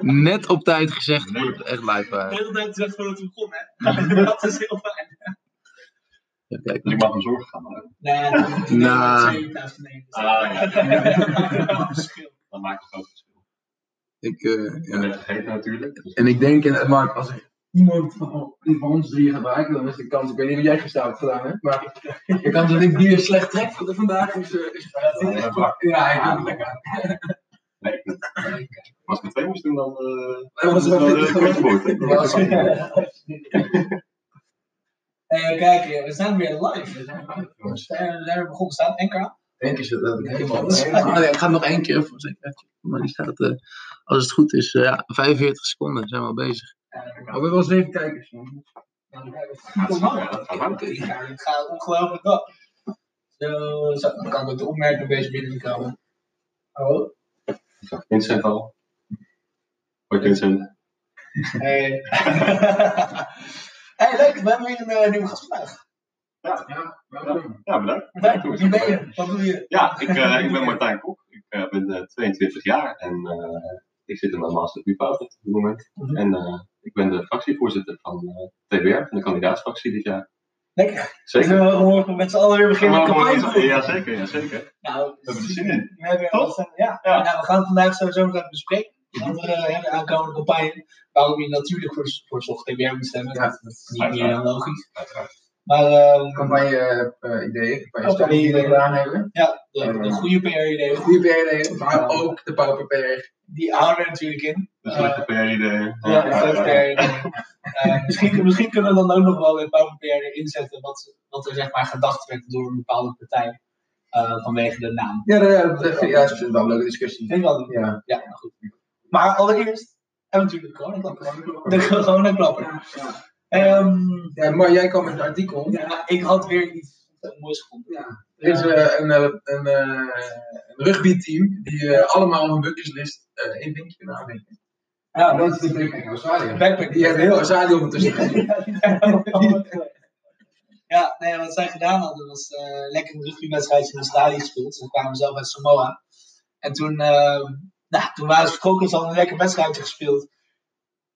Net op tijd gezegd. Wordt echt live. De eh. hele tijd gezegd voordat we begonnen, hè? dat is heel fijn. Ja, kijk. Dus ik mag me zorgen gaan maken. Nee, is Nou. Ah, ja. Verschil. Dat maakt het ook verschil. Ik, eh, Ik ja. ben net vergeten natuurlijk. Dus En ik denk, en Mark, als er iemand van, ons drie gaat dan is de kans, ik weet niet wat jij gisteren hebt gedaan, hè, maar de kans dat ik bier slecht trek vandaag is, eh, is Ja, ja. Ja, ik doe het lekker. Nee, ik- als ik met twee moest doen, dan eh Dat was eh, een beetje moeite. Ja, dat is- Eh, kijk, eh, we zijn weer live. We zijn, we zijn we zijn weer begonnen. Staat NK? Denk je dat ik helemaal... Ah, nee, ik ga nog één keer voor. Maar die staat, eh, als het goed is, eh, ja, 45 seconden zijn we al bezig. Ja, Oh, we hebben wel zeven kijkers. man. Ja, het gaat ongelooflijk op. Zo, zo, dan kan ik de opmerking een beetje binnenkomen. Oh, Ik zag Vincent al. Hoi hey. hey, leuk, we hebben weer een eh, nieuwe gast vandaag. Ja, Ja, welkom. ja bedankt. Martijn, wie ben je? Wat doe je? Ja, ik, eh, ik ben Martijn Kok. Ik eh, ben eh, 22 jaar en eh, ik zit in mijn master op dit moment. Mhm. En eh, ik ben de fractievoorzitter van TBR, van de kandidaatsfractie dit jaar. Lekker. Zeker. Zullen we morgen met z'n allen weer beginnen met campagne? Ja, zeker, ja, zeker. Nou, We hebben er zin in. We hebben Toch? ja. Ja. Nou, we gaan het vandaag sowieso nog even bespreken. Hebben de aankomende campagne. Waarom je natuurlijk voor, voor Zocht TBR moet stemmen. Ja. Dat is niet meer dan logisch. Uiteraard. Maar Campagne-ideeën, campagne die we gedaan hebben. ja, de, de goede PR-ideeën, Goede PR-ideeën, maar ook de pauper PR. die houden we natuurlijk in. Eh, lekker PR-ideeën. Ja, de slechte PR-ideeën. Eh, misschien, misschien kunnen we dan ook nog wel in Power PR inzetten wat, wat er zeg maar gedacht werd door een bepaalde partij. eh, vanwege de naam. Ja, ja, dat is ja, dat is wel een leuke discussie. Ik wel. Ja. Ja, nou goed. Maar allereerst hebben we natuurlijk de coronaklapper. De coronaklapper. Ehm ja, maar jij kwam met een artikel. ja, ik had weer iets moois gevonden. Ja. Er is eh, een, eh, een, eh, een rugbyteam die eh, allemaal hun bucketlist eh één dingje kunnen aandenken. Ja, dat is de backpack Australië. Backpack. Die hebben heel Australië ondertussen. Ja, nee, wat zij gedaan hadden was lekker een rugbywedstrijdje in Australië gespeeld. Ze kwamen zelf uit Samoa. En toen, eh, nou, toen waren ze vertrokken, ze hadden een lekker wedstrijdje gespeeld.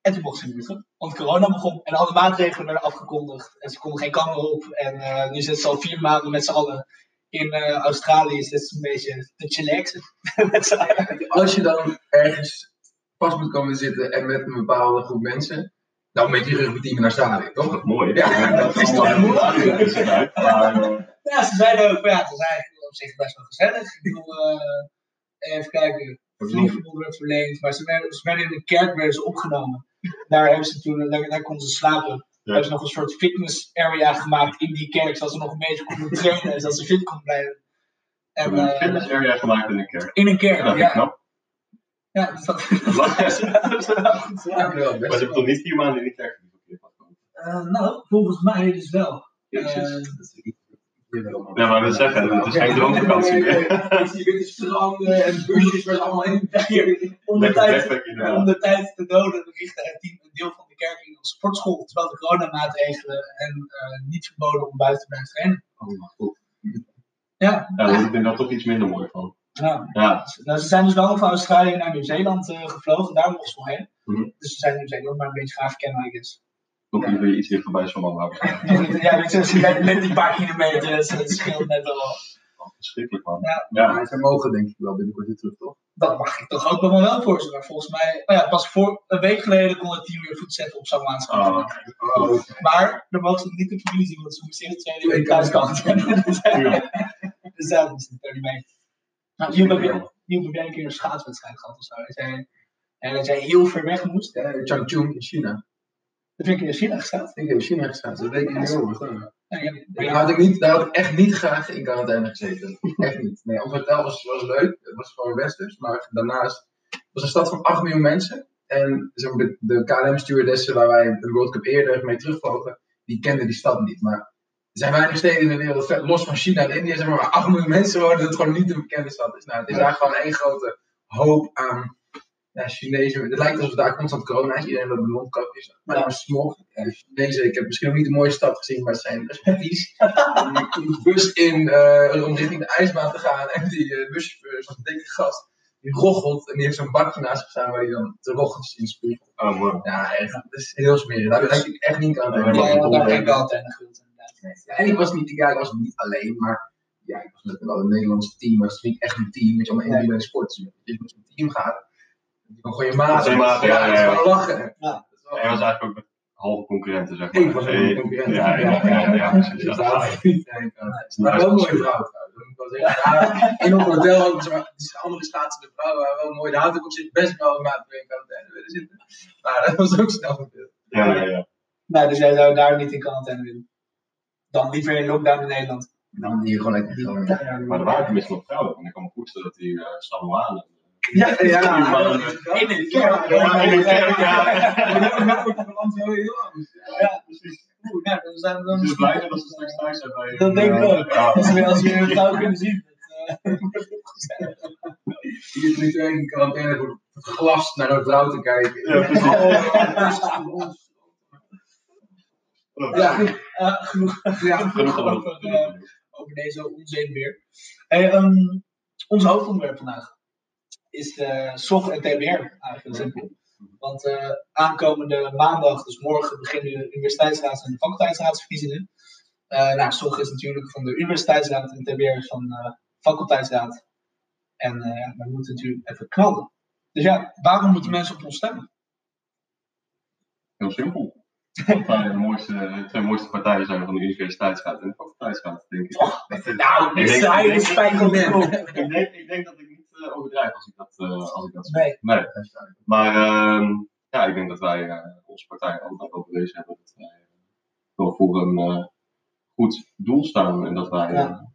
En toen mochten ze niet meer terug. Want corona begon en alle maatregelen werden afgekondigd. En ze konden geen camera op. En eh, nu zitten ze al vier maanden met z'n allen in eh, Australië. Is dit een beetje te chillaxen. Als je dan ergens vast moet komen zitten en met een bepaalde groep mensen, dan met je rugbyteam in Australië, toch? Dat is mooi. Ja, dat is toch mooi. eh, Ja, ze zeiden ook, ja, het is eigenlijk op zich best wel gezellig. Ik bedoel, eh, even kijken. Vliegverbod werd verleend, maar ze werden, ze werden in de kerk werden ze opgenomen. Daar, hebben ze toen, daar, daar konden ze slapen. Daar hebben ze nog een soort fitness area gemaakt in die kerk, zodat ze nog een beetje konden trainen, zodat ze fit konden blijven. En, een eh, fitness area gemaakt in de kerk. in een kerk, Ja, dat ja. knap. Ja, dat is wel ja. Ja, Maar ze hebben toch niet vier maanden in de kerk? Eh, nou, volgens mij dus wel. Jezus. Ja, maar dat zeggen, het is geen droomvakantie meer. Je kunt stranden en busjes waar ze allemaal in. om de tijd om de tijd te doden richtte het team een deel van de kerk in als sportschool, terwijl de coronamaatregelen en eh, niet verboden om buiten te blijven trainen. Oh, goed. Ja, vind ik daar toch iets minder mooi van. ja. Ja, Nou, ze zijn dus wel van Australië naar Nieuw-Zeeland eh, gevlogen, daar mochten ze nog heen. Mhm. Dus ze zijn in Nieuw-Zeeland maar een beetje gaaf kennen, I guess. Toch liever iets dichterbij zo'n man houden. ja, weet je, ze zijn net die paar kilometer, dus het scheelt net al. Verschrikkelijk man. Ja. Ja, Maar ze mogen denk ik wel binnenkort weer terug, toch? Dat mag ik toch ook wel voor ze. Maar volgens mij, oh ja, pas voor een week geleden kon het team weer voet zetten op Samoaanse Oh, Oh, Maar dan mogen ze niet de familie zien, want ze moesten eerst twee weken thuis thuis komen. Dus tuurlijk. Dus daar moesten ze er niet mee. Nou, Joep, heb je- Joep, heb jij een keer een schaatswedstrijd gehad of zo? Dat jij, en dat jij heel ver weg moest. ja, Changchun in China. Vind ik in China gestaan. Ik heb in China gestaan, dat weet ik niet je- Maar je- daar had ik, niet, daar had ik echt niet graag in quarantaine gezeten. Echt niet. Nee, ons hotel was, was leuk. Het was gewoon westers. Maar daarnaast het was een stad van 8 miljoen mensen. En zeg maar, de, de KLM-stewardessen waar wij de World Cup eerder mee terugvlogen, die kenden die stad niet. Maar er zijn weinig steden in de wereld, los van China en India, zeg maar, waar 8 miljoen mensen wonen, dat het gewoon niet een bekende stad is. Nou, het is daar gewoon één grote hoop aan ja, Chinezen. Het lijkt alsof daar constant corona is. Iedereen loopt met mondkapjes. Maar dan smog. Ja, Chinezen, ik heb misschien nog niet de mooiste stad gezien, maar het zijn respecties. Komt de bus in eh, om richting de ijsbaan te gaan. En die uh, buschauffeur is een dikke gast. die rochelt en die heeft zo'n bakje naast zich staan waar hij dan de rocheltjes in spuugt. Oh, mooi. Ja, echt, dat is heel smerig. Daar denk ik echt niet aan denken. Ja, is daar denk ik altijd aan. Ja, en ik was niet, ja, ik was niet alleen, maar ja, ik was met wel een Nederlands team, maar het is niet echt een team, weet je, allemaal individuele sport. Dus als je met een team gaat, gewoon je maat. Zijn maat, ja, ja, ja, ja. dat is wel lachen. Ja. Dat is wel- Hij was eigenlijk ook met halve concurrenten, zeg maar. Ik was ook een concurrent. Ja, ja, ja, ja, precies. Gedaan. Maar wel een mooie vrouw trouwens. Dat moet ik wel zeggen. Ja, in ons hotel ook, zeg maar, die andere schaatsende vrouwen waren wel mooi. Daar had ik op zich best wel een maat mee in quarantaine willen zitten. Maar dat was ook snel gebeurd. Ja, ja, ja. Nou, dus jij zou daar niet in quarantaine willen. Dan liever in lockdown in Nederland. Dan die gewoon lekker. Maar er waren tenminste nog vrouwen. En ik kan me voorstellen dat die uh, Samoanen. Ja, Ja, ja, In het kerk. Ja, in het kerk, ja. Ja, precies. Oeh, nou, dan zijn we dan... Dus blij dat ze straks thuis zijn bij Dat denk ik ook. Ja. Als we, als we een vrouw kunnen zien. dat, Die is nu in quarantaine voor het glas naar een vrouw te kijken. Ja, precies. Ja, eh, genoeg, ja. Genoeg over, geloof. eh, over deze onzin weer. Hey, ehm, ons hoofdonderwerp vandaag is de SOG en TBR eigenlijk heel simpel. Want eh, aankomende maandag, dus morgen, beginnen de universiteitsraads en de faculteitsraadsverkiezingen. Eh nou, SOG is natuurlijk van de universiteitsraad en TBR is van de faculteitsraad. En eh, we moeten natuurlijk even knallen. Dus ja, waarom moeten mensen op ons stemmen? Heel simpel. Want wij de mooiste, twee mooiste partijen zijn van de universiteitsraad en de faculteitsraad, denk ik. Nou, Ik spijker kop. ik, denk, ik denk dat ik uh, overdrijf als ik dat, uh, als ik dat zeg. Nee. nee. Maar uh, ja, ik denk dat wij uh, onze partij altijd wel bewezen hebben dat wij wel voor een goed doel staan en dat wij Ja.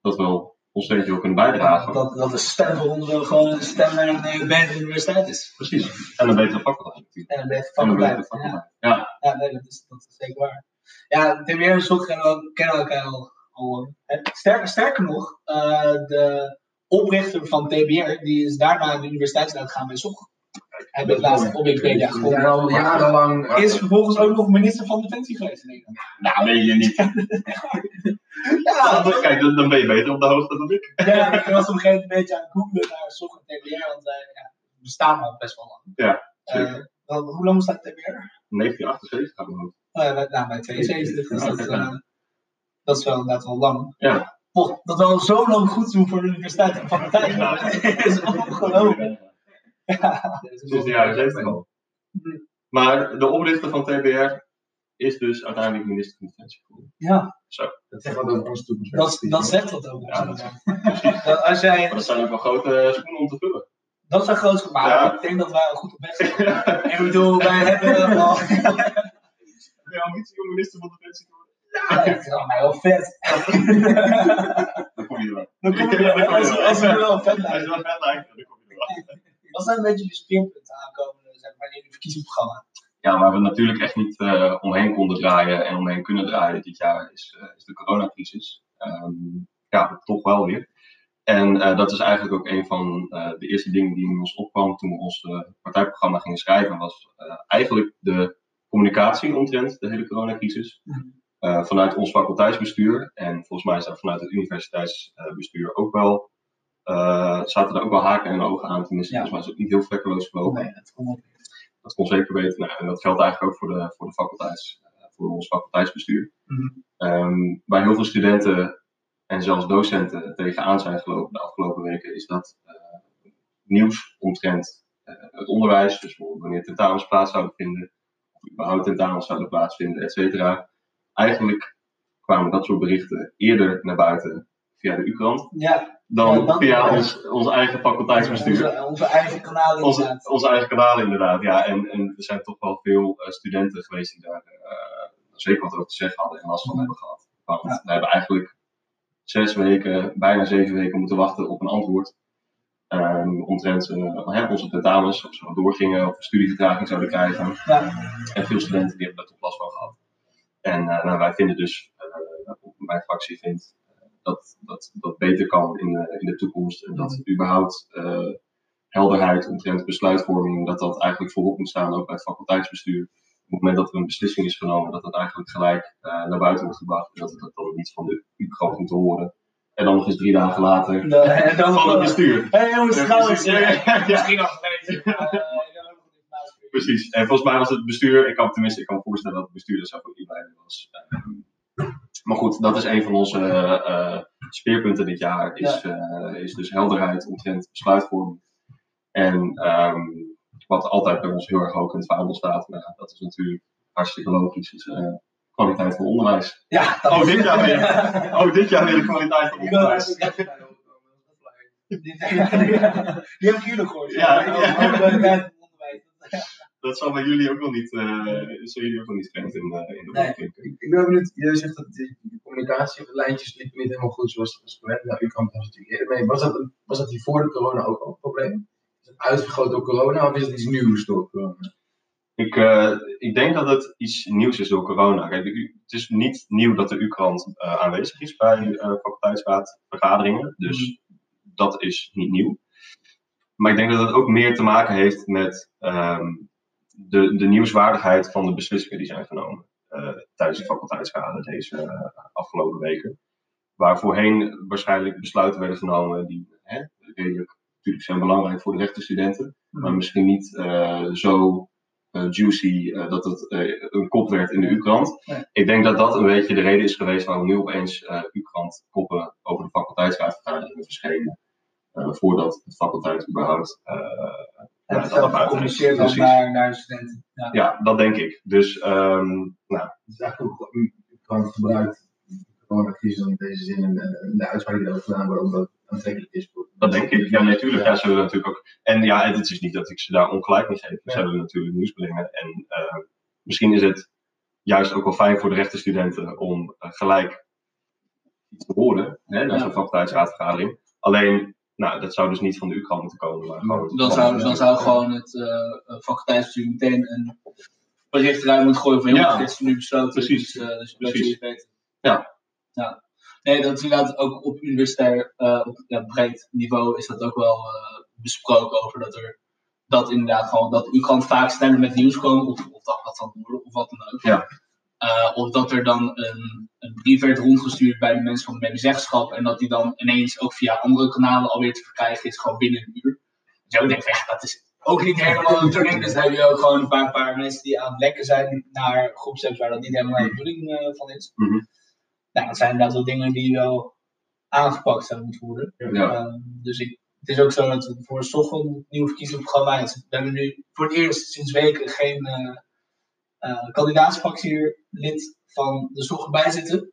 dat wel ons steentje ook kunnen bijdragen. Dat, dat de stem voor ons wel gewoon een stem naar een betere universiteit is. Precies. En een betere faculteit natuurlijk. En een betere faculteit. Ja. Ja. Ja, nee, dat is, dat is zeker waar. Ja, TBR en SOC kennen elkaar al. sterker, sterker nog, uh, de oprichter van TBR die is daarna de universiteitsraad gegaan bij SOC. Hij heeft laatst op Wikipedia Ja, al jarenlang. Is vervolgens ook nog minister van Defensie geweest in Nederland. Nou, ben je niet. Ja, Dan- Kijk, dan, dan ben je beter op de hoogte dan ik. ja, ik was op een gegeven moment een beetje aan het googlen naar SOC en TBR, want wij ja, we bestaan al best wel lang. Ja, Uh, zeker. wel, hoe lang bestaat TBR? 1978 gaat mijn hoofd. Oh ja, bij, nou, bij 72, dus dat, uh, dat is wel inderdaad wel lang. Ja. Oh, dat we al zo lang goed doen voor de universiteit en faculteit. Ja. is ongelooflijk. Ja, Sinds de jaren 70 al. Maar de oprichter van TBR is dus uiteindelijk minister van Defensie geworden. ja Dat zegt wat over dat, dat zegt dat ook. Ja, dat Dat als jij, Maar dat zijn ook wel grote schoenen om te vullen. dat zijn groot maar Ja. ik denk dat wij al goed op weg zijn. Ik bedoel, wij hebben al... Je ambitie om minister van Defensie te worden? Ja, dat is wel mij wel vet. Dan kom je er wel. Dan kom je er als, als we wel vet Als je wel vet lijkt, dan kom je er wel. Wat zijn een beetje de speerpunten aankomende, zeg maar, in het verkiezingsprogramma? Ja, waar we natuurlijk echt niet uh, omheen konden draaien en omheen kunnen draaien dit jaar is, uh, is de coronacrisis. Um, ja, toch wel weer. En uh, dat is eigenlijk ook een van de eerste dingen die in ons opkwam toen we ons partijprogramma gingen schrijven, was eigenlijk de communicatie omtrent de hele coronacrisis. Uh, vanuit ons faculteitsbestuur en volgens mij is dat vanuit het universiteitsbestuur ook wel, uh, zaten er ook wel haken en ogen aan. Tenminste, Ja. volgens mij is het niet heel vlekkeloos gelopen. Nee, dat op. Dat kon zeker weten. Nou, en dat geldt eigenlijk ook voor, de, voor, de faculteits, uh, voor ons faculteitsbestuur. Um, waar heel veel studenten en zelfs docenten tegenaan zijn gelopen de afgelopen weken, is dat nieuws omtrent uh, het onderwijs, dus wanneer tentamens plaats zouden vinden, of überhaupt tentamens zouden plaatsvinden, et cetera. Eigenlijk kwamen dat soort berichten eerder naar buiten via de U-krant Ja, dan Ja, via ons, ons eigen faculteitsbestuur. onze, onze eigen kanalen Onze, inderdaad. onze eigen kanalen inderdaad, ja. En, en er zijn toch wel veel uh, studenten geweest die daar uh, zeker wat over te zeggen hadden en last van hebben gehad. Want Ja. we hebben eigenlijk zes weken, bijna zeven weken moeten wachten op een antwoord. Um, omtrent uh, onze tentamens, of ze wel doorgingen, of een studievertraging zouden krijgen. Ja. En veel studenten die hebben daar toch last van gehad. En nou, wij vinden dus, mijn fractie vindt, dat dat, dat beter kan in de, in de toekomst. En dat überhaupt uh, helderheid omtrent besluitvorming, dat dat eigenlijk voorop moet staan, ook bij het faculteitsbestuur. Op het moment dat er een beslissing is genomen, dat dat eigenlijk gelijk uh, naar buiten wordt gebracht. En dat het dan niet van de U-krant moet horen. En dan nog eens drie dagen later En dan van het bestuur. Hé jongens, trouwens, misschien nog gelezen. maar, eh, ik heb ook nog niet naast- Precies. En volgens mij was het bestuur, ik kan tenminste, ik kan me voorstellen dat het bestuur er zelf ook niet bij was. Ehm, maar goed, dat is een van onze eh, speerpunten dit jaar, is, eh, is dus helderheid omtrent besluitvorming. En ehm, wat altijd bij ons heel erg hoog in het vaandel staat, maar dat is natuurlijk hartstikke logisch, is eh, kwaliteit van onderwijs. Ja, Oh, dit jaar weer. Oh, dit jaar weer de kwaliteit van onderwijs. Die die heb ik jullie gehoord. Ja, ja. kwaliteit van onderwijs. Dat zal bij jullie ook nog niet, uh, jullie ook nog niet vreemd in, uh, in de Nee. Ik, ik ben benieuwd, jij zegt dat de, communicatie op de lijntjes niet, niet helemaal goed zoals was gewend. Nou, u kwam er natuurlijk eerder mee. Was dat, was dat hier voor de corona ook al een probleem? Is het uitvergroot door corona of is het iets nieuws door corona? Ik, uh, ik denk dat het iets nieuws is door corona. Kijk, het is niet nieuw dat de U-krant uh, aanwezig is bij uh, faculteitsraadvergaderingen. Dus dat is niet nieuw. Maar ik denk dat het ook meer te maken heeft met um, de, de nieuwswaardigheid van de beslissingen die zijn genomen uh, tijdens de faculteitsraden deze uh, afgelopen weken. Waar voorheen waarschijnlijk besluiten werden genomen die hè, redelijk natuurlijk zijn belangrijk voor de rechtenstudenten, mm. maar misschien niet uh, zo juicy dat het een kop werd in de U-krant. Nee. Ik denk dat dat een beetje de reden is geweest waarom nu opeens U-krant koppen over de faculteitsraadvergaderingen verschenen. Voordat de faculteit überhaupt. Ja, dat dat gecommuniceerd was naar, naar de studenten. Ja. ja. dat denk ik. Dus, um, nou. Het is eigenlijk ook kan gebruikt gewoon de crisis in deze zin en de uitspraak die erover gedaan omdat het aantrekkelijk is. Voor dat denk ik. Ja, natuurlijk. Ja. ja, ze willen natuurlijk ook. En ja, het is niet dat ik ze daar ongelijk mee geef. Ze willen natuurlijk nieuws brengen. En uh, misschien is het juist ook wel fijn voor de rechtenstudenten om uh, gelijk iets te horen hè, naar zo'n faculteitsraadvergadering. Alleen, nou, dat zou dus niet van de U-krant moeten komen. Maar gewoon dan, zou, dan zou gewoon het uh, faculteitsbestuur meteen een bericht eruit moeten gooien van jongens, Ja. dit is nu besloten. Precies. Dus, uh, dus Precies. weten. Ja. ja. Nee, dat is inderdaad ook op universitair, uh, op ja, breed niveau is dat ook wel uh, besproken over dat er dat inderdaad gewoon, dat u kan vaak sneller met nieuws komen, of, of dat wat van Noorden, of wat dan ook. Ja. Uh, of dat er dan een, een brief werd rondgestuurd bij de mensen van het medezeggenschap en dat die dan ineens ook via andere kanalen alweer te verkrijgen is, gewoon binnen een uur. Ik denk, ja, dat is ook niet helemaal de bedoeling. Dus dan heb je ook gewoon een paar, paar mensen die aan het lekken zijn naar groepsapps waar dat niet helemaal de bedoeling uh, van is. Mm -hmm. Nou, dat zijn inderdaad wel dingen die wel aangepakt zouden moeten worden. Ja. Uh, dus ik, het is ook zo dat we voor Stockholm nieuwe verkiezingsprogramma is. We hebben nu voor het eerst sinds weken geen uh, kandidaatsfractielid van de Stockholm bij zitten.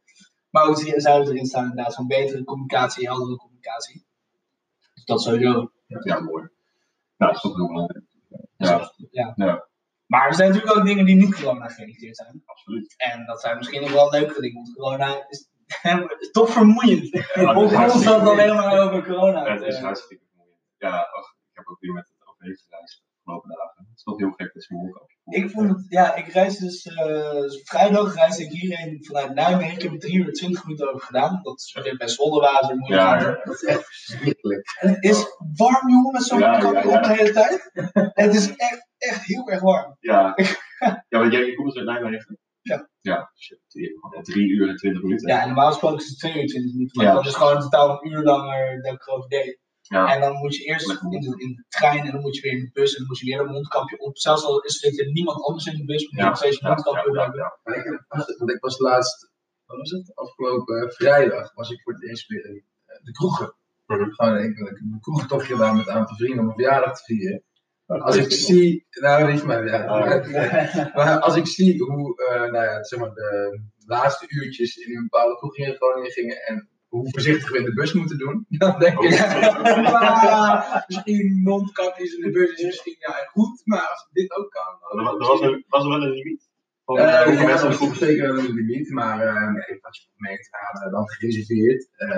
Maar ook zouden erin staan inderdaad van betere communicatie, heldere communicatie. Dus dat sowieso. Ja, ja mooi. Nou, dat is toch heel belangrijk. Ja. Ja. ja. Maar er zijn natuurlijk ook dingen die niet corona gerelateerd zijn. Absoluut. En dat zijn misschien nog wel leukere dingen, want corona is, is toch vermoeiend. Ja, Om constant alleen maar over corona Het is hartstikke vermoeiend. Ja, ach, ik heb ook weer met het OV gereisd afgelopen dagen. Het is toch heel gek dat je mondkapje Ik vond het, ja, ik reis dus, uh, vrijdag reisde ik hierheen vanuit Nijmegen. Ik heb er 3 uur 20 minuten over gedaan. Dat is weer bij Zolderwater Ja. Dat is echt verschrikkelijk. En het is warm, jongen, met zo'n Ja, mondkapje op de hele tijd. En het is echt, echt heel erg warm. Ja, ja want jij komt dus uit Nijmegen? Ja. Ja, shit, die- drie uur en twintig minuten. Ja, normaal gesproken is het 2 uur 20 minuten. Maar Ja. dat is gewoon in totaal een uur langer dat ik erover deed. Ja. En dan moet je eerst in de, in de trein en dan moet je weer in de bus en dan moet je weer een mondkapje op. Zelfs al is er niemand anders in de bus, moet je nog steeds ja, mondkapje op ja, hebben. ja. Want ik was laatst, wat was het? Afgelopen eh, vrijdag was ik voor het eerst weer in eh, de kroegen. Mhm. Gewoon ik, ik heb een kroegtochtje gedaan met een aantal vrienden om mijn verjaardag te vieren. Als ik zie, nou niet maar ja, Ah. maar als ik zie hoe, eh, nou ja, zeg maar de laatste uurtjes in een bepaalde kroeg hier in Groningen gingen en hoe voorzichtig we in de bus moeten doen, dan denk ik, "Ah, misschien mondkapjes in de bus is misschien ja, goed, maar als dit ook kan, dan Er, wa- was, er, was er wel een limiet? Van, hoeveel ja, mensen dat is zeker wel een limiet, maar uh, nee, als je merkt, hadden dan gereserveerd. Uh,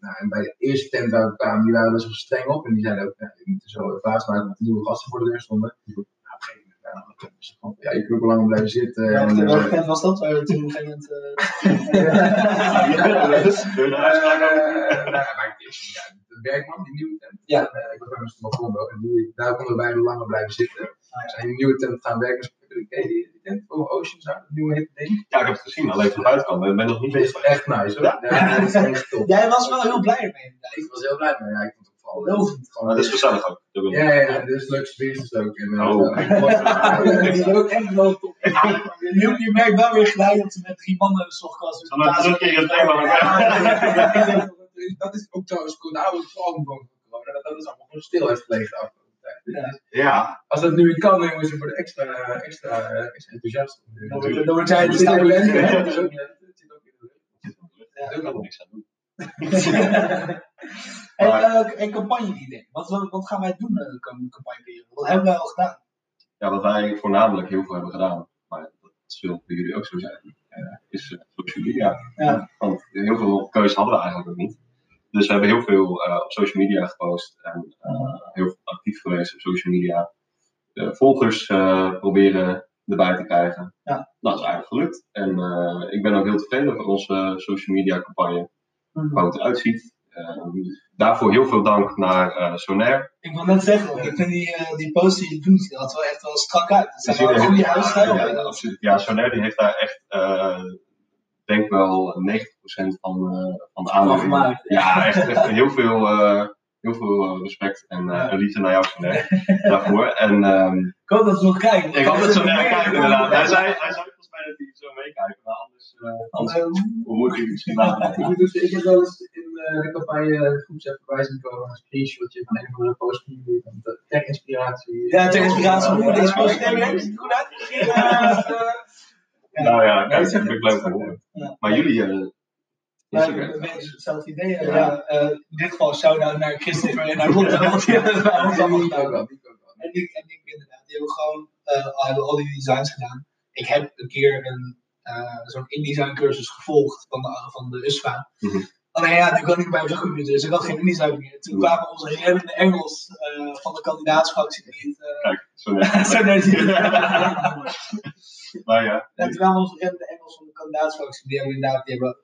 nou, en bij de eerste tent waar we kwamen, die waren best wel streng op. En die zeiden ook, je moet er zo een plaats maken met de nieuwe gasten voor de deur stonden. Nou, op een gegeven moment, ja, gewoon, ja, ook wel langer blijven zitten. Ja, en, welke eh, tent was dat? Waar we toen op een gegeven moment. eh, Ja, dat is- Wil een uitspraak over? eh, maar ja, de werkman, die nieuwe tent. Ja. Eh, ik was bij mijn balkon ook. En die, daar konden wij langer blijven zitten. We zijn in die nieuwe tent gaan werken. Dus ik, oké, die, die bekend? Over Ocean Sound, het nieuwe ding. Ja, ik heb het gezien, alleen van buitenkant. Ik ben nog niet Dat is bezig. echt nice hoor. Ja. Ja, dat is echt top. Jij was wel heel blij ermee. inderdaad. Ik was heel blij mee. Ja, ik vond het vooral Lovend. gewoon. Maar het is gezellig ook. Dat. Ja, ja, ja, dus leuk is ook. En, eh, Oh. ja, Dat is ook echt wel top. Je, je merkt wel weer gelijk dat ze met drie mannen een sochtkast Zal ik terug in het thema Ja, Dat is ook trouwens cool. Nou, het vooral van corona. Dat dat is allemaal gewoon stil heeft gelegen de afgelopen tijd. Dus Ja, Als dat nu weer kan, dan jongens, dan worden extra, extra, eh, extra enthousiast. Dan wordt- dan zij de Het zit ook in de stijl. Het is ook- het zit ook in de lente. daar kan ik niks aan doen. En, uh, en campagne-idee. Wat, wat, wat gaan wij doen in de komende campagneperiode? Wat hebben wij al gedaan? Ja, wat wij voornamelijk heel veel hebben gedaan, maar dat zullen voor jullie ook zo zijn, eh, is eh, social media. Ja. Want heel veel keuze hadden we eigenlijk ook niet. Dus we hebben heel veel eh, op social media gepost en eh, heel actief geweest op social media. Eh, volgers eh, proberen erbij te krijgen. Ja. Dat is eigenlijk gelukt. En eh, ik ben ook heel tevreden over onze social media campagne, hoe het eruit ziet. Eh, daarvoor heel veel dank naar eh Sonair. Ik wil net zeggen, ik vind die, eh, die post die je doet, dat wel echt wel strak uit. Dat zijn wel er goede heel- huisstijl. Ja, ja, absoluut. Ja, Sonair die heeft daar echt, eh denk wel 90% van, eh van de aandacht. Ja, echt, echt heel veel, eh, heel veel eh, respect en, eh, Ja. naar jou, Sonair, daarvoor. En ehm, Ik hoop dat ze nog kijken. ik hoop dat Sonair kijkt inderdaad. Hij zei, hij zei volgens mij dat hij zo meekijkt, maar anders, eh, anders Anders- moet hij misschien later. Ik, dus- ik heb wel eens in eh, de campagne groepsapp voorbij zien komen een screenshotje van een van jullie. van de Ter inspiratie. Ja, ter inspiratie. Hoe deze post heb je het goed uitgezien? Ja. Nou ja, kijk, dat vind ik leuk te horen. Ja. Maar jullie, Ja, een beetje hetzelfde idee. Ja. Ja. eh, in dit geval shout-out naar Christopher en naar Lotte. want die hebben het bij ons allemaal gedaan. En ik, en ik inderdaad, die hebben gewoon eh, al, hebben al die designs gedaan. Ik heb een keer een, eh, zo'n InDesign cursus gevolgd van de, van de USFA. Mhm. Alleen ja, nu kan ik bij mijn computer, dus ik had geen InDesign meer. Toen kwamen onze reddende Engels van de kandidaatsfractie die het eh, Kijk, zo net zien. Maar ja, En kwamen onze reddende Engels van de kandidaatsfractie, die hebben inderdaad, die hebben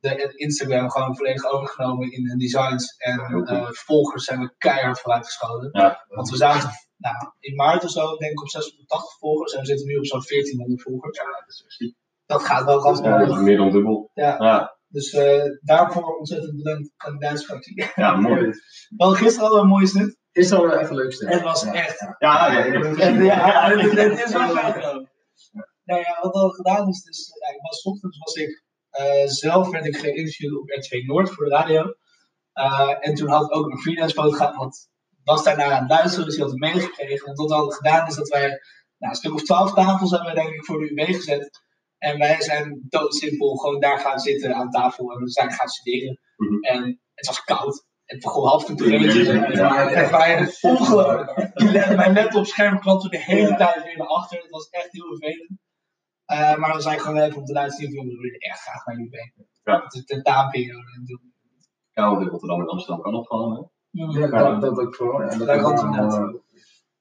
de Instagram gewoon volledig overgenomen in de designs. En eh, volgers zijn we keihard vooruitgeschoten. Ja. Want we zaten nou, in maart of zo, denk ik, op 680 volgers. En we zitten nu op zo'n 1400 volgers. ja, dat is echt ziek. Dat gaat wel Dat ganz is meer dan dubbel. Ja. Ja, Dus eh, daarvoor ontzettend bedankt kandidaatsfractie. ja mooi. Wel gisteren hadden we een mooie snit. Is al even leuk stuk. Het was echt. Ja, ja, het ja, is wel gaaf. Nou ja, wat al gedaan is, dus, ja, ik was ochtends was ik eh, zelf werd ik geïnterviewd op R2 Noord voor de radio. Eh, en toen had ook een freelance fotograaf, had, was daarna aan het luisteren, dus die had het meegekregen. En wat we hadden gedaan is dat wij nou, een stuk of twaalf tafels hebben we denk ik voor de UB gezet. En wij zijn doodsimpel gewoon daar gaan zitten aan tafel en we zijn gaan studeren. Mhm. En het was koud. Het begon half te regenen. Ja. Het waren ongelooflijk. Mijn laptopscherm klapte de hele tijd weer naar achter. Het was echt heel vervelend. Eh, maar we zijn gewoon even om te laten zien, we willen echt graag naar UB. Ja. Het is tentamenperiode. en toen- Ja, want in Rotterdam en Amsterdam kan nog gewoon. Hè? Ja, dat, dat ook vooral. Ja, dat kan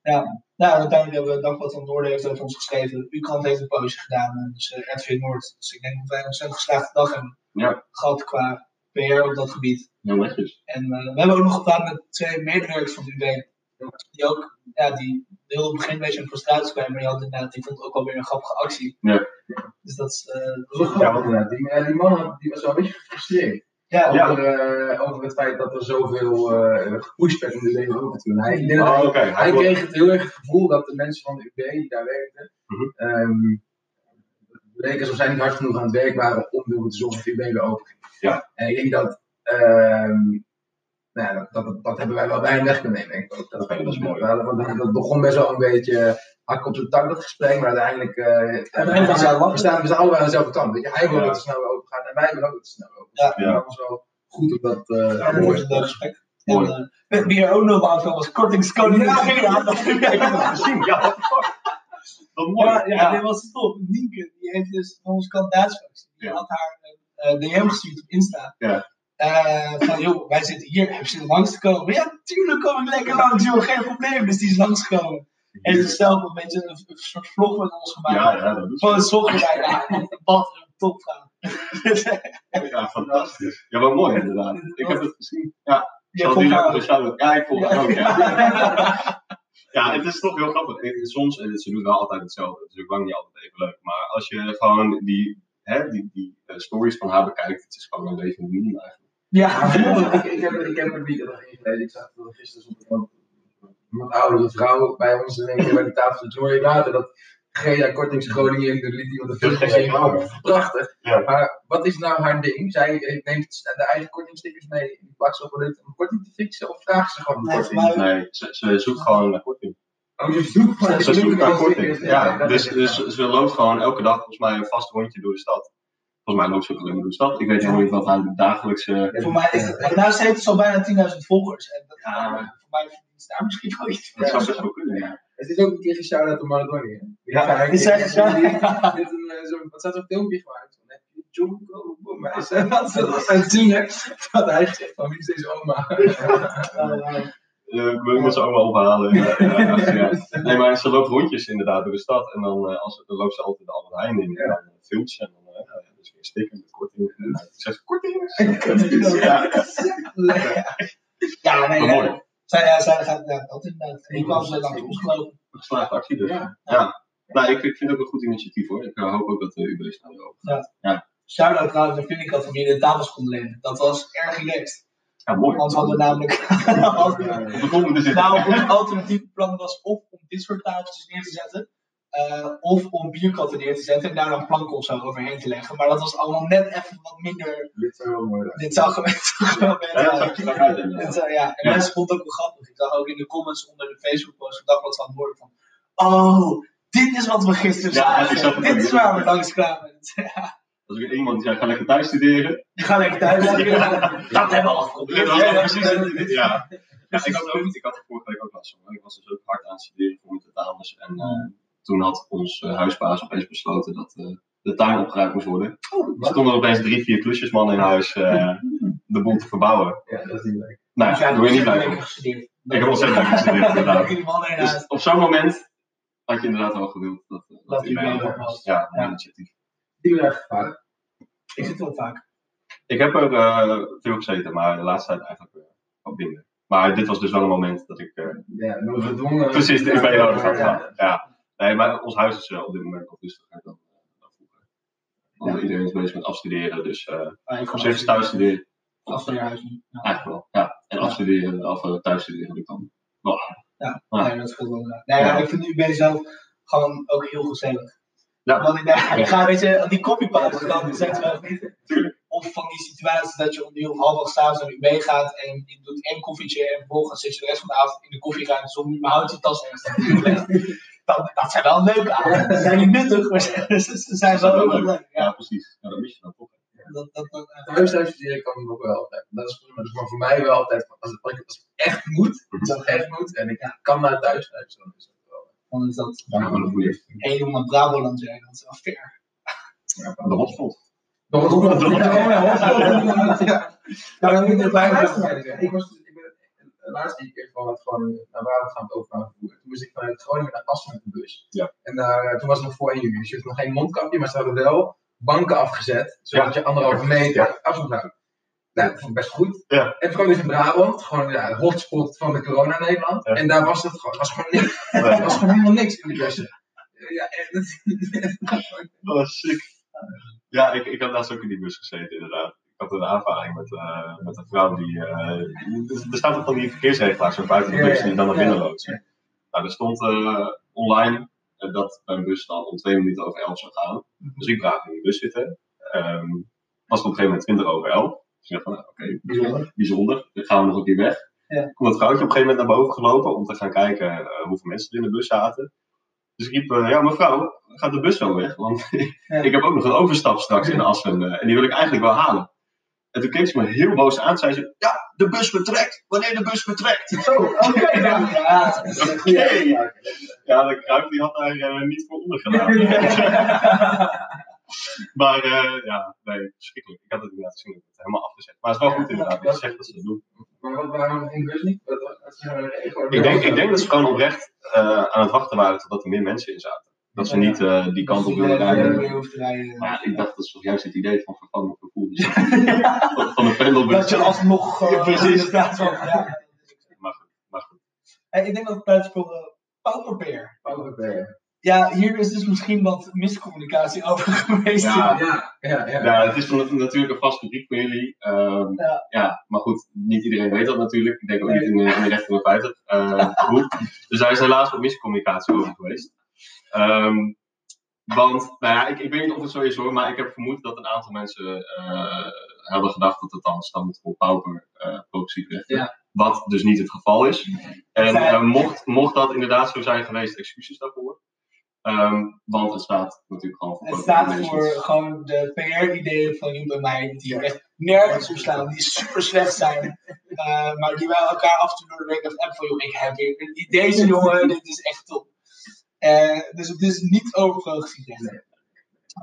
eh, Nou, uiteindelijk hebben we Dagblad van Noorden heeft over ons geschreven. U-krant heeft een poosje gedaan. Dus uh, RTV Noord. Dus ik denk dat wij een zo'n geslaagde dag hebben Ja. gehad qua PR op dat gebied. Heel netjes. En eh, we hebben ook nog gedaan met twee medewerkers van UB. Die ook, ja, die heel op het begin een beetje in frustratie kwamen. Maar die, hadden, inderdaad, die vond het ook wel weer een grappige actie. Ja. Dus dat is, eh, dat grappig. inderdaad. Die, ja, die man die was wel een beetje gefrustreerd. Ja, Ja. Over, eh, over het feit dat er zoveel eh gepusht werd om de leven doen. Hij, dat Oh, hij, hij Hij kreeg het heel erg het gevoel dat de mensen van de UB die daar werkten, het leek alsof zij niet hard genoeg aan het werk waren om ervoor te zorgen dat de UB weer open ging. Ja. En ik denk dat, ehm, nou ja, dat, dat, dat hebben wij wel bij weg kunnen nemen. ik. Dat, Oké, dat is mooi. dat, dat begon best wel een beetje hak op de tak, dat gesprek, maar uiteindelijk uh, Uiteindelijk we, staan, we staan we staan allebei aan dezelfde kant. Weet je, hij wil Ja. dat het snel open gaat en wij willen ook dat het snel open Ja. gaat. En dat was wel goed op dat. eh Ja, dat mooi. een gesprek. En, eh, met wie er ook nog aanvullen was kortingscode. Ja, ik heb het gezien. Ja. Wat mooi. Ja, ja, dit was top. Nienke, die heeft dus van onze kandidaatsfractie, die Ja. had haar een DM gestuurd op Insta. Ja. Eh, van joh, wij zitten hier, heb je zin om langs te komen? Ja, tuurlijk kom ik lekker langs, joh, geen probleem. Dus die is langsgekomen. En heeft zelf een beetje een, een soort vlog met ons gemaakt. Ja, ja, dat is Van het ochtend bij, ja, een bad, een topvrouw. ja, fantastisch. Ja, wat mooi inderdaad. Ik heb het gezien. Ja, die ja ik volg het ook. Ja. Ja, het is toch heel grappig. Soms, ze doen wel altijd hetzelfde. Het is ook lang niet altijd even leuk. Maar als je gewoon die, hè, die, die eh, stories van haar bekijkt, het is gewoon een levende meme eigenlijk. Ja. Ik, ik, heb, ik heb een weekend nog. Ik zag er gisteren op een, oudere vrouw bij ons in één keer bij de tafel. Toen hoor je later dat Gea kortingscoding in de liet iemand de filmpjes zien. Oh, prachtig. Ja. Maar wat is nou haar ding? Zij neemt de eigen kortingstickers mee en plakt ze op een om een korting te fixen? Of vraagt ze gewoon een korting? Nee, ze, ze zoekt gewoon naar korting. Oh, ze zoekt maar- Ze zoekt naar korting. Ja, dus, dus ze loopt gewoon elke dag volgens mij een vast rondje door de stad. Volgens mij loopt ze ook alleen maar door de stad. Ik weet nog niet wat haar dagelijkse... Voor mij is het, nou, ze heeft dus al bijna 10.000 volgers. En dat, Ja. voor mij is daar misschien wel iets Dat Ja. zou best wel kunnen, ja. Het is ook een keer geshout-out door Maradona. hè? Ja, hij is hij geshout-out? Dit een, eh, zo- Wat staat zo'n filmpje gemaakt? Je Jonko? Maar is dat ze aan het zingen? Dat hij zegt van, wie is deze oma? Uh, Eh, ik wil met zijn oma ophalen. Ja, ja, ja, ja. Nee, maar ze loopt rondjes inderdaad door de stad. En dan, eh, als, dan loopt ze altijd de Albert Heijn in. En dan eh, filmt ze. Eh, ja, dus weer stikken met korting. En dan zegt ze, korting! Ja, ja, nee, maar ja. mooi. Zij, ja, zij gaat ja, dat inderdaad. Die kwam ze langs ons gelopen. Geslaagde actie dus. Ja. Ja. Nou, ik, ik vind het ook een goed initiatief hoor. Ik eh, hoop ook dat de UB snel weer open. Shout-out trouwens naar Clinica van wie de tafels kon lenen. Dat was erg relaxed. Ja, mooi. Want we hadden namelijk... Grond te zitten. nou, ons alternatieve plan was of om dit soort tafeltjes neer te zetten. Eh, of om bierkatten neer te zetten en daar dan planken of zo overheen te leggen. Maar dat was allemaal net even wat minder. Dit zou wel mooi. Dit zou gewoon Ja. En, ja. Ja. mensen vonden het ook wel grappig. Ik zag ook in de comments onder de Facebook-post van Dagblad van Woord van... Oh, dit is wat we gisteren Ja, zagen. ik dit is waar we langs kwamen. Er was weer iemand die zei, ga lekker thuis studeren. Ik ga lekker thuis. dat hebben we al geprobeerd. Ja, ja, precies. Ja. Ja, ik had, ook, ik had er vorige week ook last van. Ik was dus ook hard aan het studeren voor mijn tentamens. En eh, toen had ons eh, huisbaas opeens besloten dat eh, de tuin opgeruimd moest worden. Er stonden opeens drie, vier klusjesmannen in huis eh, de boel te verbouwen. Ja, dat is niet leuk. Nou, Dus doe je niet blij gestudeerd. Ik heb ontzettend lekker gestudeerd, inderdaad. Die mannen in Dus huis. op zo'n moment had je inderdaad wel gewild dat, dat, Dat die mee was. Ja, Ja. initiatief. Die wil echt gevaarlijk. Ik zit wel vaak. Ik heb er eh, veel gezeten, maar de laatste tijd eigenlijk eh, wat minder. Maar dit was dus wel een moment dat ik eh, Ja, gedwongen. precies de UB nodig had. Ja. Ja. Nee, maar ons huis is eh, op dit moment wat rustiger dan, eh, dan vroeger. Want Iedereen is bezig met afstuderen, dus eh Ah, ik is thuis studeren. Ja. eigenlijk wel. Ja. En afstuderen, of uh, thuis studeren doe ik dan wel aan. Ja. Nee, dat wel. inderdaad. Nee, ja, ik vind nu ben zelf gewoon ook heel gezellig. Ja. Want ik, ga, weet je, die koffiepauzes dan zetten we ook niet. Of van die situaties dat je om die half s'avonds naar UB gaat en je doet één koffietje en vervolgens zit je de rest van de avond in de koffieruimte zonder je houdt je tas ergens te. dat, dat zijn wel leuke avonden. Ze zijn niet nuttig, maar ze, zijn wel leuk. Ja, Ja, precies. Ja, dat mis je dan toch. dat, dat, dat, eh, Thuis thuis studeren kan ik ook wel altijd. Dat is maar voor mij wel altijd. Als het, als het echt moet, als het echt moet en ik kan naar thuis thuis, dan is het wel. dan is dat Ja, maar dat moet je. helemaal Braboland zijn. Dat is wel fair. De hotspot. Nog nog nog nog Ja. Nou, dan moet ik zeggen. Ik was de laatste keer van gewoon naar Brabant gaan met openbaar vervoer. Toen moest ik vanuit Groningen naar Assen met de bus. Ja. En daar, eh, toen was het nog voor 1 juli. Dus je had nog geen mondkapje, maar ze hadden wel banken afgezet. Zodat je anderhalve meter afstand houdt. Nou, dat vond ik best goed. Ja. En vooral dus in Brabant, gewoon ja, de hotspot van de corona Nederland. Ja. En daar was het gewoon, was gewoon niks. Er was gewoon helemaal niks in de bussen. Ja, en dat, Oh, sick. Ja, ik, ik had laatst ook in die bus gezeten, inderdaad. Ik had een aanvaring met, eh, met een vrouw die. eh, er staat ook van die verkeersregelaars zo buiten de bus je dan naar binnen loopt. Nou, er stond eh, online dat mijn bus dan om twee minuten over elf zou gaan. Dus ik braaf in die bus zitten. Ehm, was op een gegeven moment 20 over elf. Dus ik dacht van, nou, oké, bijzonder. bijzonder. Dan gaan we nog een keer weg. Ja. Komt dat vrouwtje op een gegeven moment naar boven gelopen om te gaan kijken hoeveel mensen er in de bus zaten. Dus ik riep, ja mevrouw, gaat de bus zo weg? Want Ja. ik heb ook nog een overstap straks in Assen eh, en die wil ik eigenlijk wel halen. En toen keek ze me heel boos aan, zei ze, ja, de bus vertrekt, wanneer de bus vertrekt. Zo, oké. Ja, de kruip die had daar eh, niet voor onder gedaan. maar eh, ja, nee, verschrikkelijk. Ik had het inderdaad gezien, ik het helemaal afgezet. Maar het is wel goed inderdaad, je zegt dat ze dat doen. Maar wat waarom ging de bus niet? Ik denk, ik denk dat ze gewoon oprecht eh, aan het wachten waren totdat er meer mensen in zaten. Dat ze niet die kant op wilden rijden. Maar ik dacht, dat toch juist het idee van. Dus van, van een pendelbus. Dat je alsnog. eh, Ja, precies. in plaats van- ja. Maar goed, maar goed. Hey, ik denk dat het tijd is voor, eh, Pauperbeer. Pauperbeer. Ja, hier is dus misschien wat miscommunicatie over geweest. Ja. Ja, ja, ja. Ja, het is natuurlijk een vast publiek van jullie. Ehm, Ja. ja. maar goed, niet iedereen weet dat natuurlijk. Ik denk ook Nee. niet in de, in de recht 50. Eh, goed. Dus daar is helaas wat miscommunicatie over geweest. Ehm, want, nou ja, ik, ik weet niet of het zo is hoor, maar ik heb vermoed dat een aantal mensen eh, hebben gedacht dat het dan stamt voor pauper eh progressief rechten. Ja. Wat dus niet het geval is. En eh, mocht, mocht dat inderdaad zo zijn geweest, excuses daarvoor. Ehm, want het staat natuurlijk gewoon voor Het staat voor gewoon de PR-ideeën van Joep en mij, die echt nergens op slaan, die super slecht zijn. Eh, maar die wij elkaar af en toe door de week van, joh, ik heb weer een idee, jongen, dit is echt top. Eh, dus het is niet over progressief recht.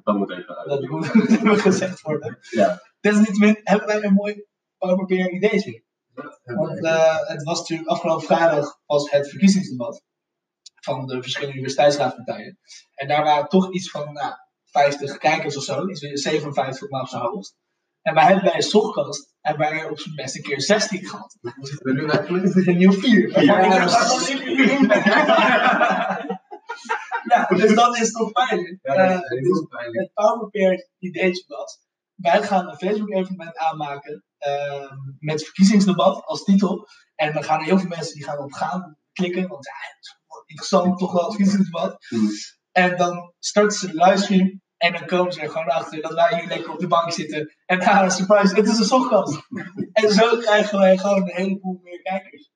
Dat moet even uit. Dat moet even gezegd worden. Ja. Desalniettemin hebben wij een mooi Powerpair idee weer. Want eh, het was natuurlijk afgelopen vrijdag was het verkiezingsdebat van de verschillende universiteitsraadpartijen. En daar waren toch iets van nou, 50 kijkers of zo, iets van 57 op op zijn hoogst. En wij hebben bij een hebben wij op zijn best een keer 16 gehad. We zitten nu eigenlijk. Een nieuw 4. Ja, Ja, dus dat is toch pijnlijk. Ja, Eh, dat is heel pijnlijk. het ideetje was. Wij gaan een Facebook-evenement aanmaken eh, met verkiezingsdebat als titel. En dan gaan er heel veel mensen die gaan op gaan klikken, want ja, het wel interessant, toch wel het verkiezingsdebat. Hmm. En dan starten ze de livestream en dan komen ze er gewoon achter dat wij hier lekker op de bank zitten. En ah, surprise, het is een sochtkast. en zo krijgen wij gewoon een heleboel meer kijkers.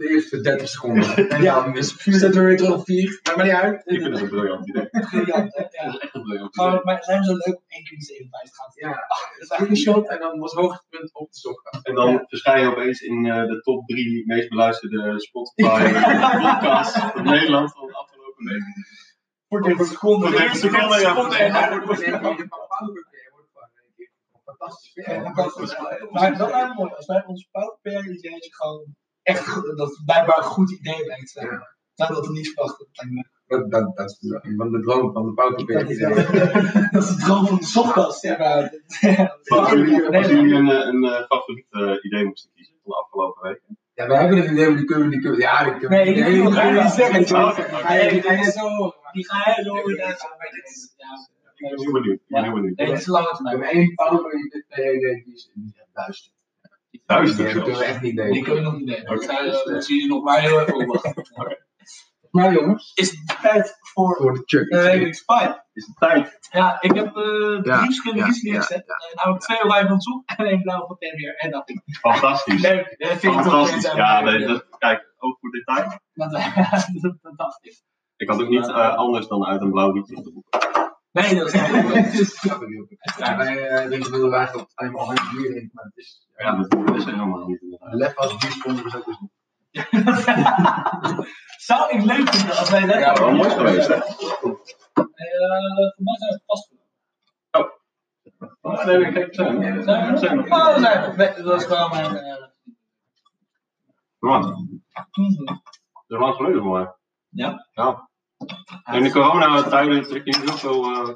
De eerste 30 seconden. En Ja. dan is zet er weer terug op 4. Maakt maar niet uit. Ik vind het een briljant idee. Briljant, ja. is echt een briljant idee. maar het zijn zo leuk om één keer die 57 gaan. Ja, dat is eigenlijk screenshot en dan was hoogtepunt op de sokken. En dan verschijn je opeens in eh, de top 3 meest beluisterde Spotify podcasts van Nederland van de afgelopen week. Voor 30 seconden. Voor 30 seconden, ja. seconden, en dan Ja, wordt het wordt fantastisch. Ja, fantastisch. Maar dat me mooi. Als wij ons ideetje gewoon echt dat het blijkbaar een goed idee blijkt te zijn. Nou, dat we niet verwachten. Dat lijkt me- Dat, dat, dat is de, van de droom van de Dat pauperbeer. is, dat is het droom van de sochtkast. Ja, jullie, als Nee, jullie een, eh, een eh, favoriet eh, idee moesten kiezen van de afgelopen weken. Ja, we hebben het idee, maar die kunnen we, die kunnen we, ja, die kunnen we. Nee, die die ga je niet zeggen. Die ga je zo horen. Die ga je zo horen. Is- ja. Ik ben heel benieuwd. Ik ben heel benieuwd. Nee, dit is lange We hebben één pauperbeer kiezen en die zegt duister. Duister Die kunnen we echt niet Die delen. kunnen we nog niet nemen. Oké. Dat zijn, eh, Dat zie je nog maar heel even opwachten. Maar jongens, Is het tijd voor voor de Chuck. uh, Spy? Is het tijd? Ja, ik heb eh drie Ja, verschillende ja, kiezen ja, neergezet. Eh, namelijk twee oranje van toe en één blauw van Premier. En dat vind ik Fantastisch. leuk. Dat vind ik toch Fantastisch. Ja, nee, dat, kijk, ook voor detail. Dat, dat dacht ik. Ik had ook niet eh, anders dan uit een blauw liedje te boeken. Nee, dat is niet Ja, wij eh, denken willen we eigenlijk alleen maar een bier maar het is. Ja, dat dat is helemaal niet. Lef als sponsor is ook dus niet. Zou ik leuk vinden als wij dat Ja, Wel mooi geweest, hè? Eh, Voor mij zijn we vast. Oh, nee, ik heb zijn. Zijn we? Zijn Oh, we? dat zijn we. Nee, dat is gewoon mijn. eh, Man, dat is lang geleden voor mij. Ja? Ja. In de coronatijden trek je niet heel veel... eh,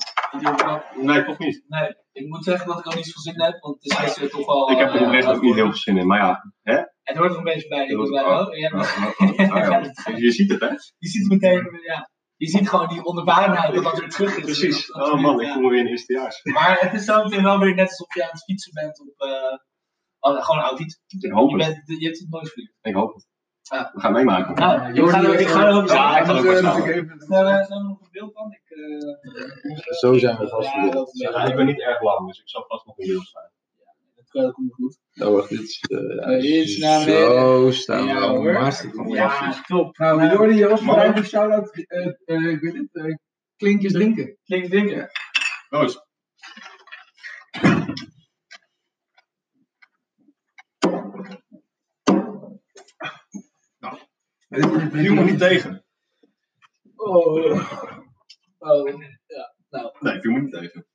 Nee, toch niet. Nee, ik moet zeggen dat ik er niet veel zin in heb, want het is gisteren toch wel. Ik heb er eh, oprecht ook niet heel veel zin in, maar ja. Hè? Het hoort er een beetje bij. Ik was bij ja, ja. Je ziet het, hè? Je ziet meteen, ja. Je ziet gewoon die onderwaarheid dat dat weer terug is. Precies. Dat- dat- Oh man, ik voel me weer een eerstejaars. Maar het is zo meteen wel weer net alsof je aan het fietsen bent op. eh, oh, gewoon een oud fiets. Ik hoop Je, het. bent, je hebt het nooit verliefd. Ik hoop het. Ja. We gaan meemaken. Nou, ik ga er ik ga er ook Ja, ik ga er ook wel Zijn we- we we nog een beeld van? Ik, eh, Zo zijn we vast Ja, dat-. Ja, ik ben niet erg lang, dus ik zal vast nog een beeld zijn. dat eh, komt goed. Oh, wacht, dit is. eh, Eh, hier naar Zo staan we Ja, hoor. Ja, top. Nou, Jordi, je was Mag voor ook. een shout-out. eh, eh, Ik weet het, eh, klinkjes drinken. Klinkt dingen. Roos. Viel me niet tegen. Oh. Oh, ja. Nou. Nee, viel me niet tegen.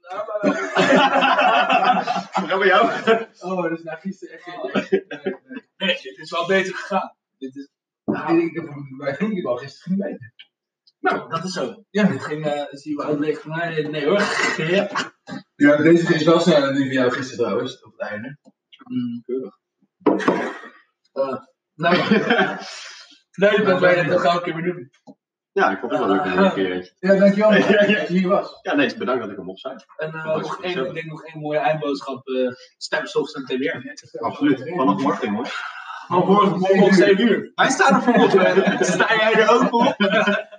Nou, maar- We gaan bij jou. Oh, dat is nou gisteren echt geen Nee, dit is wel beter gegaan. Dit is, Nou, ik heb bij gisteren gemeten. nou, dat is zo. Ja, dit ging, eh zie je uitleggen van mij. Nee hoor. Ja. Ja, deze is wel sneller dan die van jou gisteren trouwens, op het einde. Mm. Keurig. Eh, nou, Leuk dat wij dit nog elke keer weer doen. Ja, ik vond het wel leuk om een keer. Ja, dankjewel man, Ja, ja. dat je hier was. Ja, nee, bedankt dat ik er mocht zijn. En eh, Dat nog, één, ik denk nog één mooie eindboodschap. eh stem Softstand weer. Absoluut. Vanaf morgen, jongens. Morgen, morgen om 7 uur. Wij staan er voor op. Sta jij er ook voor?